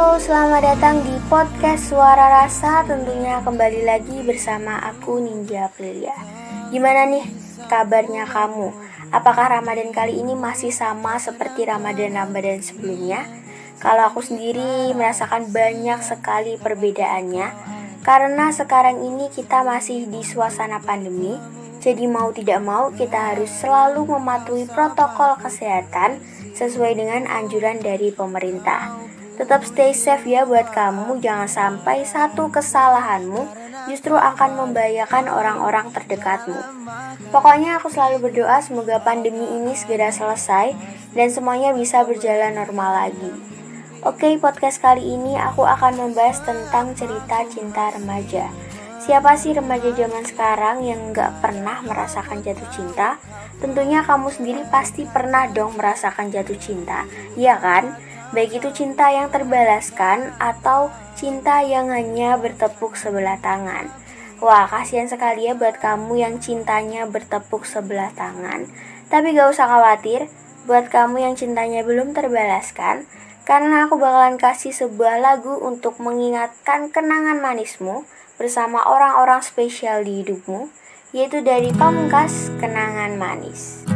Halo, selamat datang di podcast Suara Rasa Tentunya kembali lagi bersama aku Ninja Aprilia Gimana nih kabarnya kamu? Apakah Ramadan kali ini masih sama seperti Ramadan-Ramadan sebelumnya? Kalau aku sendiri merasakan banyak sekali perbedaannya Karena sekarang ini kita masih di suasana pandemi Jadi mau tidak mau kita harus selalu mematuhi protokol kesehatan sesuai dengan anjuran dari pemerintah. Tetap stay safe ya buat kamu, jangan sampai satu kesalahanmu justru akan membahayakan orang-orang terdekatmu. Pokoknya aku selalu berdoa semoga pandemi ini segera selesai dan semuanya bisa berjalan normal lagi. Oke, podcast kali ini aku akan membahas tentang cerita cinta remaja. Siapa sih remaja zaman sekarang yang nggak pernah merasakan jatuh cinta? Tentunya kamu sendiri pasti pernah dong merasakan jatuh cinta, iya kan? Baik itu cinta yang terbalaskan atau cinta yang hanya bertepuk sebelah tangan. Wah, kasihan sekali ya buat kamu yang cintanya bertepuk sebelah tangan. Tapi gak usah khawatir, buat kamu yang cintanya belum terbalaskan, karena aku bakalan kasih sebuah lagu untuk mengingatkan kenangan manismu bersama orang-orang spesial di hidupmu, yaitu dari Pamungkas Kenangan Manis.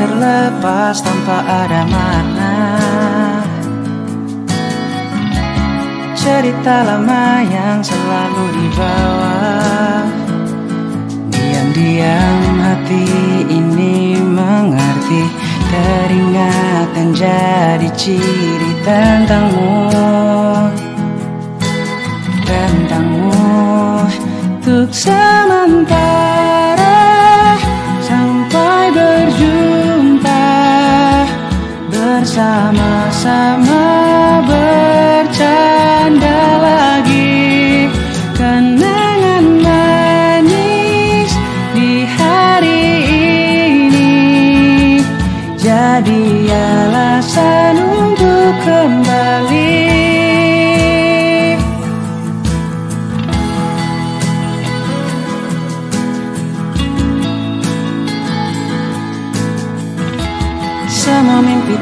Terlepas tanpa ada makna. Cerita lama yang selalu dibawa Diam-diam hati ini mengerti Teringat dan jadi ciri tentangmu. Tentangmu Untuk sementara Bersama-sama bercanda lagi. Kenangan manis di hari ini. Jadi alasan untuk kembali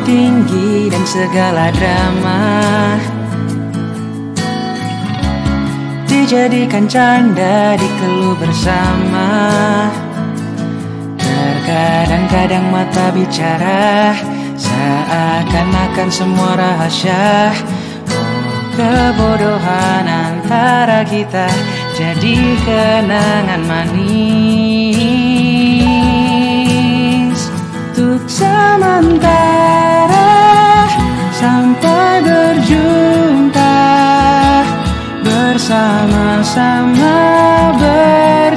tinggi dan segala drama. Dijadikan canda dikeluh bersama. Terkadang-kadang mata bicara Seakan-akan semua rahasia. Oh kebodohan antara kita Jadi kenangan manis sementara Sampai berjumpa Bersama-sama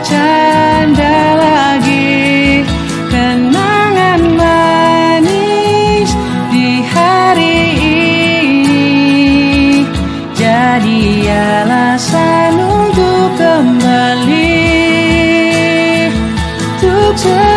bercanda lagi. Kenangan manis di hari ini Jadi alasan untuk kembali. Untuk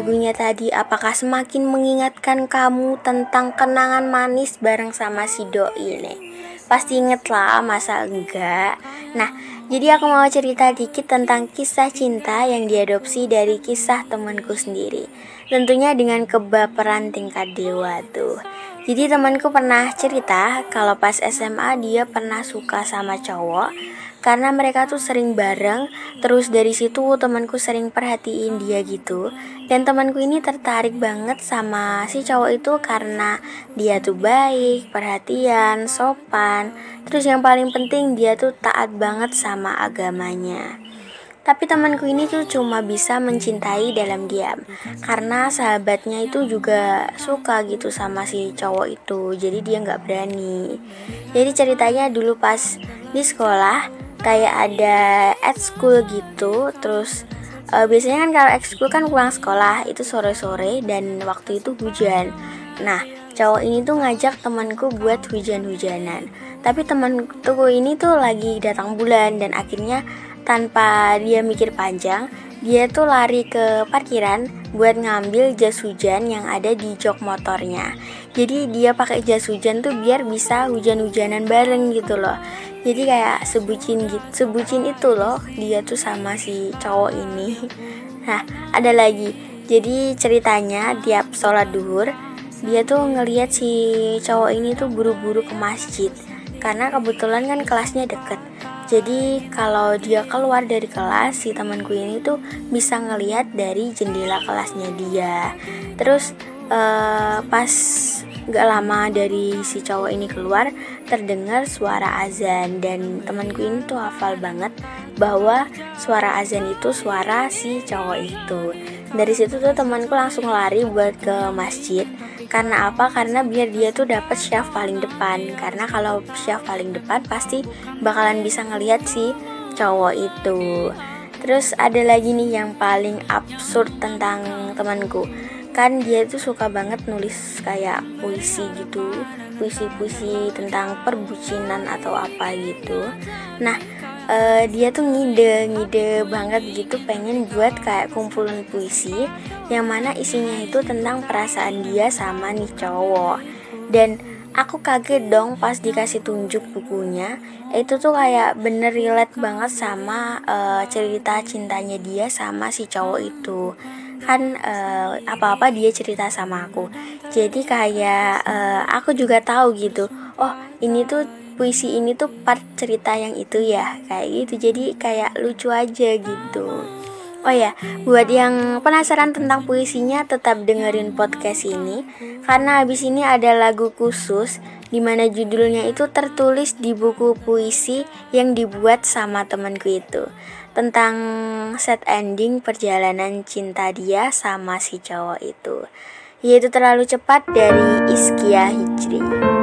lagunya tadi? Apakah semakin mengingatkan kamu tentang kenangan manis bareng sama si doi nih? Pasti inget lah, masa enggak? Nah, jadi aku mau cerita dikit tentang kisah cinta yang diadopsi dari kisah temanku sendiri. Tentunya dengan kebaperan tingkat dewa tuh. Jadi temanku pernah cerita kalau pas SMA dia pernah suka sama cowok karena mereka tuh sering bareng. Terus dari situ temanku sering perhatiin dia gitu. Dan temanku ini tertarik banget sama si cowok itu karena dia tuh baik perhatian sopan. Terus yang paling penting dia tuh taat banget sama agamanya tapi temanku ini tuh cuma bisa mencintai dalam diam. Karena sahabatnya itu juga suka gitu sama si cowok itu. Jadi dia nggak berani. Jadi ceritanya dulu pas di sekolah kayak ada at school gitu. Terus uh, biasanya kan kalau school kan pulang sekolah itu sore-sore dan waktu itu hujan. Nah cowok ini tuh ngajak temanku buat hujan-hujanan. Tapi temanku ini tuh lagi datang bulan dan akhirnya tanpa dia mikir panjang dia tuh lari ke parkiran buat ngambil jas hujan yang ada di jok motornya. Jadi dia pakai jas hujan tuh biar bisa hujan-hujanan bareng gitu loh. Jadi kayak sebucin gitu sebucin itu loh dia tuh sama si cowok ini. Nah ada lagi. Jadi ceritanya tiap sholat duhur dia tuh ngeliat si cowok ini tuh buru-buru ke masjid. Karena kebetulan kan kelasnya deket jadi kalau dia keluar dari kelas si temanku ini tuh bisa ngeliat dari jendela kelasnya dia terus uh, pas Gak lama dari si cowok ini keluar terdengar suara azan dan temanku ini tuh hafal banget bahwa suara azan itu suara si cowok itu. Dari situ tuh temanku langsung lari buat ke masjid. Karena apa? Karena biar dia tuh dapat syaf paling depan. Karena kalau syaf paling depan pasti bakalan bisa ngelihat si cowok itu. Terus ada lagi nih yang paling absurd tentang temanku kan dia tuh suka banget nulis kayak puisi gitu puisi-puisi tentang perbucinan atau apa gitu nah uh, dia tuh ngide ngide banget gitu pengen buat kayak kumpulan puisi yang mana isinya itu tentang perasaan dia sama nih cowok. Dan aku kaget dong pas dikasih tunjuk bukunya. Itu tuh kayak bener relate banget sama uh, cerita cintanya dia sama si cowok itu kan uh, apa-apa dia cerita sama aku. Jadi kayak uh, aku juga tahu gitu oh ini tuh puisi ini tuh part cerita yang itu ya kayak gitu. Jadi kayak lucu aja gitu. Oh ya, buat yang penasaran tentang puisinya tetap dengerin podcast ini karena habis ini ada lagu khusus di mana judulnya itu tertulis di buku puisi yang dibuat sama temanku itu tentang set ending perjalanan cinta dia sama si cowok itu yaitu terlalu cepat dari Iskia Hijri.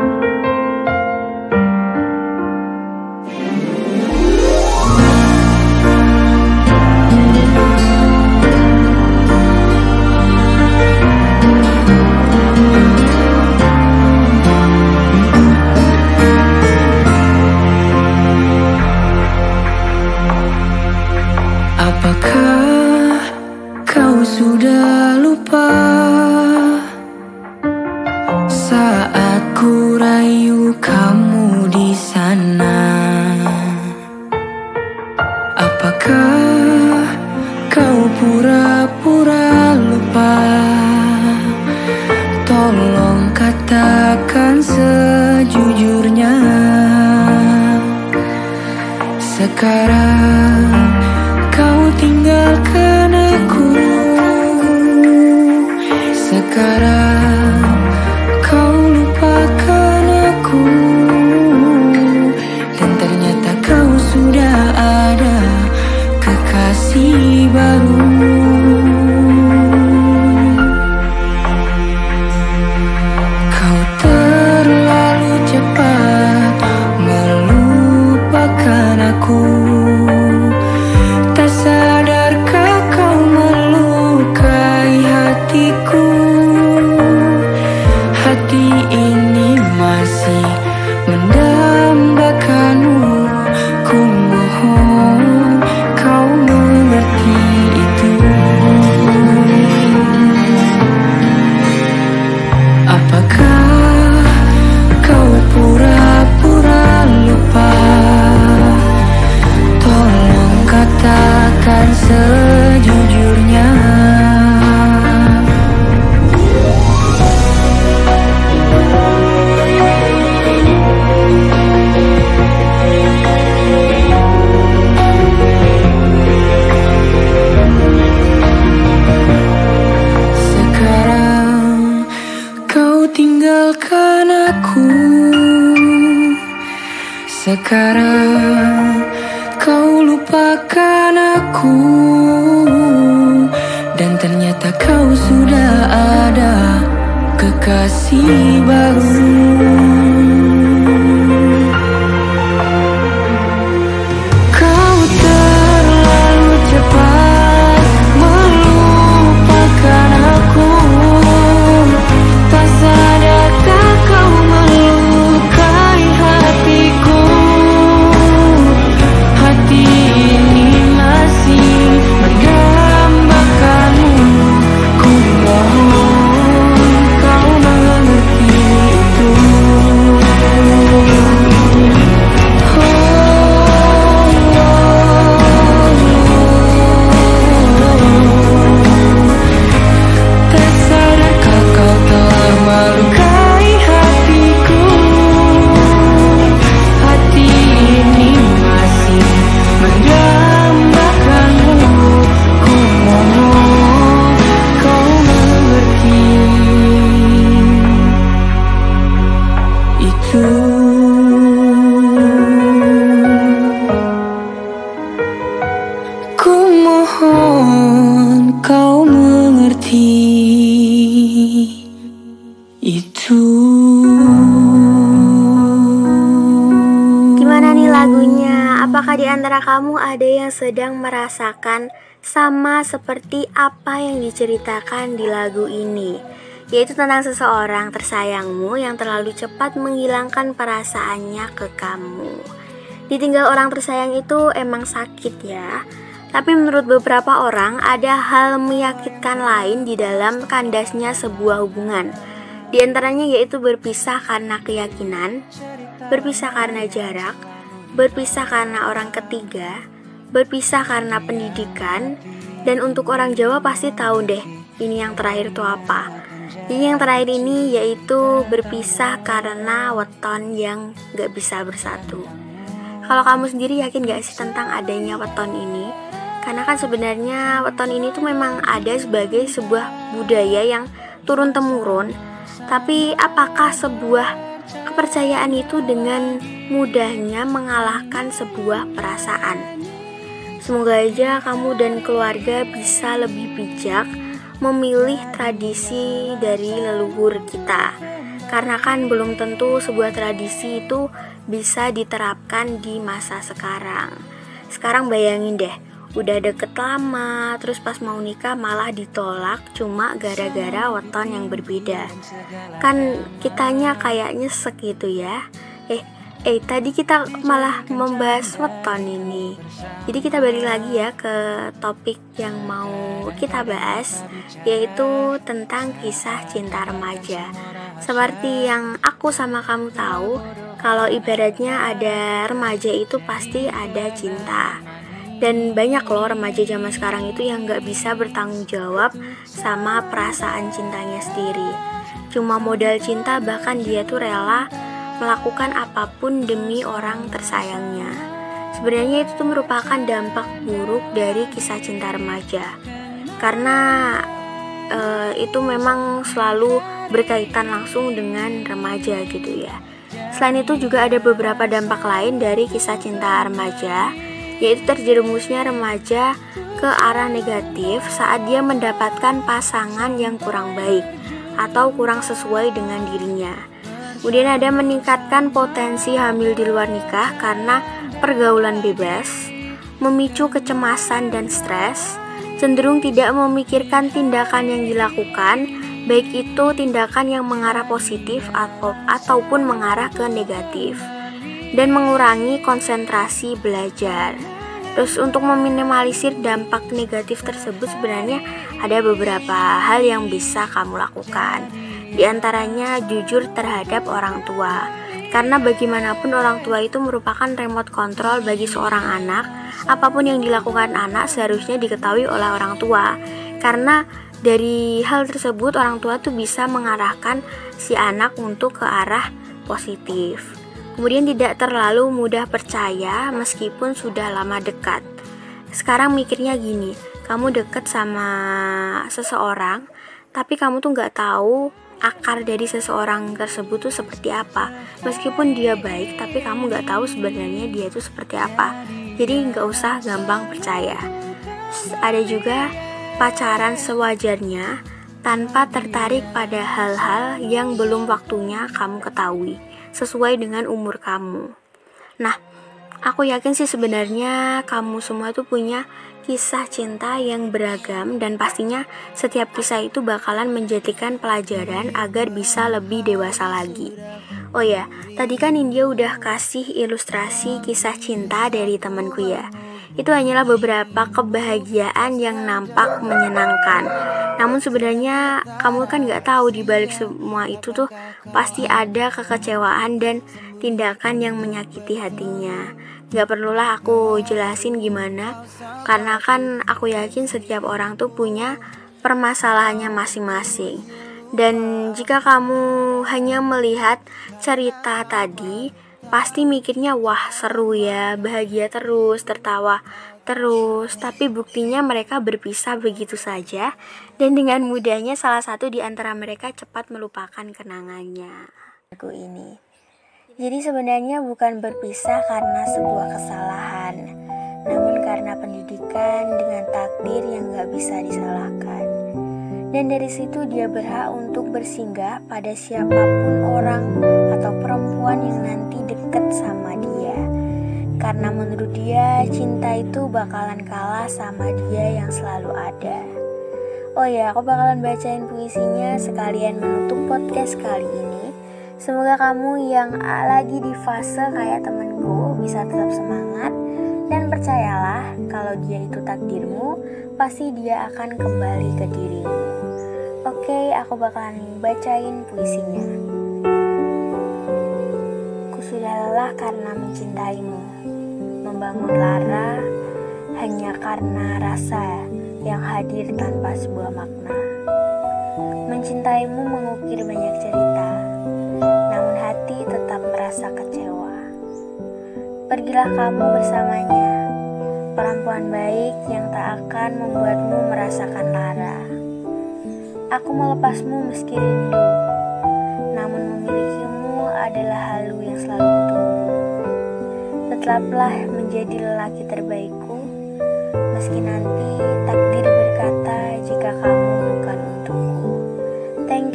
cara. Di antara kamu ada yang sedang merasakan sama seperti apa yang diceritakan di lagu ini? Yaitu tentang seseorang tersayangmu yang terlalu cepat menghilangkan perasaannya ke kamu. Ditinggal orang tersayang itu emang sakit ya. Tapi menurut beberapa orang ada hal menyakitkan lain di dalam kandasnya sebuah hubungan. Di antaranya yaitu berpisah karena keyakinan, berpisah karena jarak, berpisah karena orang ketiga, berpisah karena pendidikan, dan untuk orang Jawa pasti tahu deh ini yang terakhir itu apa. Ini yang terakhir ini yaitu berpisah karena weton yang gak bisa bersatu. Kalau kamu sendiri yakin gak sih tentang adanya weton ini? Karena kan sebenarnya weton ini tuh memang ada sebagai sebuah budaya yang turun temurun. Tapi apakah sebuah kepercayaan itu dengan mudahnya mengalahkan sebuah perasaan? Semoga aja kamu dan keluarga bisa lebih bijak memilih tradisi dari leluhur kita. Karena kan belum tentu sebuah tradisi itu bisa diterapkan di masa sekarang. Sekarang bayangin deh, udah deket lama, terus pas mau nikah malah ditolak cuma gara-gara weton yang berbeda. Kan kitanya kayak nyesek gitu ya. Eh, eh tadi kita malah membahas weton ini. Jadi kita balik lagi ya ke topik yang mau kita bahas yaitu tentang kisah cinta remaja. Seperti yang aku sama kamu tahu, kalau ibaratnya ada remaja itu pasti ada cinta. Dan banyak loh remaja zaman sekarang itu yang gak bisa bertanggung jawab sama perasaan cintanya sendiri. Cuma modal cinta bahkan dia tuh rela melakukan apa pun demi orang tersayangnya. Sebenarnya itu tuh merupakan dampak buruk dari kisah cinta remaja. Karena e, itu memang selalu berkaitan langsung dengan remaja gitu ya. Selain itu juga ada beberapa dampak lain dari kisah cinta remaja, yaitu terjerumusnya remaja ke arah negatif saat dia mendapatkan pasangan yang kurang baik atau kurang sesuai dengan dirinya. Kemudian ada meningkatkan potensi hamil di luar nikah karena pergaulan bebas, memicu kecemasan dan stres, cenderung tidak memikirkan tindakan yang dilakukan, baik itu tindakan yang mengarah positif atau ataupun mengarah ke negatif, dan mengurangi konsentrasi belajar. Terus untuk meminimalisir dampak negatif tersebut sebenarnya ada beberapa hal yang bisa kamu lakukan. Di antaranya jujur terhadap orang tua. Karena bagaimanapun orang tua itu merupakan remote control bagi seorang anak, apa pun yang dilakukan anak seharusnya diketahui oleh orang tua. Karena dari hal tersebut orang tua tuh bisa mengarahkan si anak untuk ke arah positif. Kemudian tidak terlalu mudah percaya meskipun sudah lama dekat. Sekarang mikirnya gini, kamu deket sama seseorang, tapi kamu tuh nggak tahu akar dari seseorang tersebut tuh seperti apa. Meskipun dia baik tapi kamu nggak tahu sebenarnya dia itu seperti apa. Jadi nggak usah gampang percaya. Ada juga pacaran sewajarnya tanpa tertarik pada hal-hal yang belum waktunya kamu ketahui sesuai dengan umur kamu. Nah Aku yakin sih sebenarnya kamu semua tuh punya kisah cinta yang beragam dan pastinya setiap kisah itu bakalan menjadikan pelajaran agar bisa lebih dewasa lagi. Oh ya, tadi kan India udah kasih ilustrasi kisah cinta dari temanku ya. Itu hanyalah beberapa kebahagiaan yang nampak menyenangkan. Namun sebenarnya kamu kan gak tahu di balik semua itu tuh pasti ada kekecewaan dan tindakan yang menyakiti hatinya. Gak perlulah aku jelasin gimana, karena kan aku yakin setiap orang tuh punya permasalahannya masing-masing. Dan jika kamu hanya melihat cerita tadi, pasti mikirnya wah seru ya, bahagia terus, tertawa terus, tapi buktinya mereka berpisah begitu saja dan dengan mudahnya salah satu di antara mereka cepat melupakan kenangannya. Aku ini jadi sebenarnya bukan berpisah karena sebuah kesalahan, namun karena pendidikan dengan takdir yang gak bisa disalahkan. Dan dari situ dia berhak untuk bersinggah pada siapa pun orang atau perempuan yang nanti deket sama dia. Karena menurut dia cinta itu bakalan kalah sama dia yang selalu ada. Oh ya, aku bakalan bacain puisinya sekalian menutup podcast kali ini. Semoga kamu yang lagi di fase kayak temenku bisa tetap semangat dan percayalah kalau dia itu takdirmu, pasti dia akan kembali ke dirimu. Oke, aku bakalan bacain puisinya. Ku sudah lelah karena mencintaimu, membangun lara hanya karena rasa yang hadir tanpa sebuah makna. Mencintaimu mengukir banyak cerita, hati tetap merasa kecewa. Pergilah kamu bersamanya, perempuan baik yang tak akan membuatmu merasakan lara. Aku melepasmu meski rindu, namun memilikimu adalah halu yang selalu kutunggu. Tetaplah menjadi lelaki terbaikku, meski nanti takdir berkata jika kamu.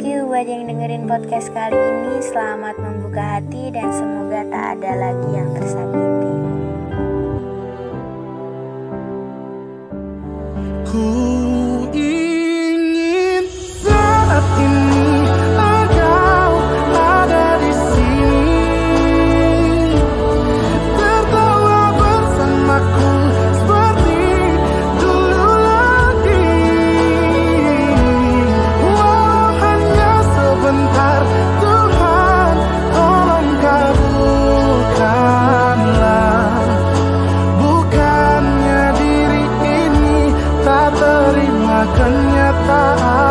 You buat yang dengerin podcast kali ini. Selamat membuka hati dan semoga tak ada lagi yang tersakiti. Ku kenyataan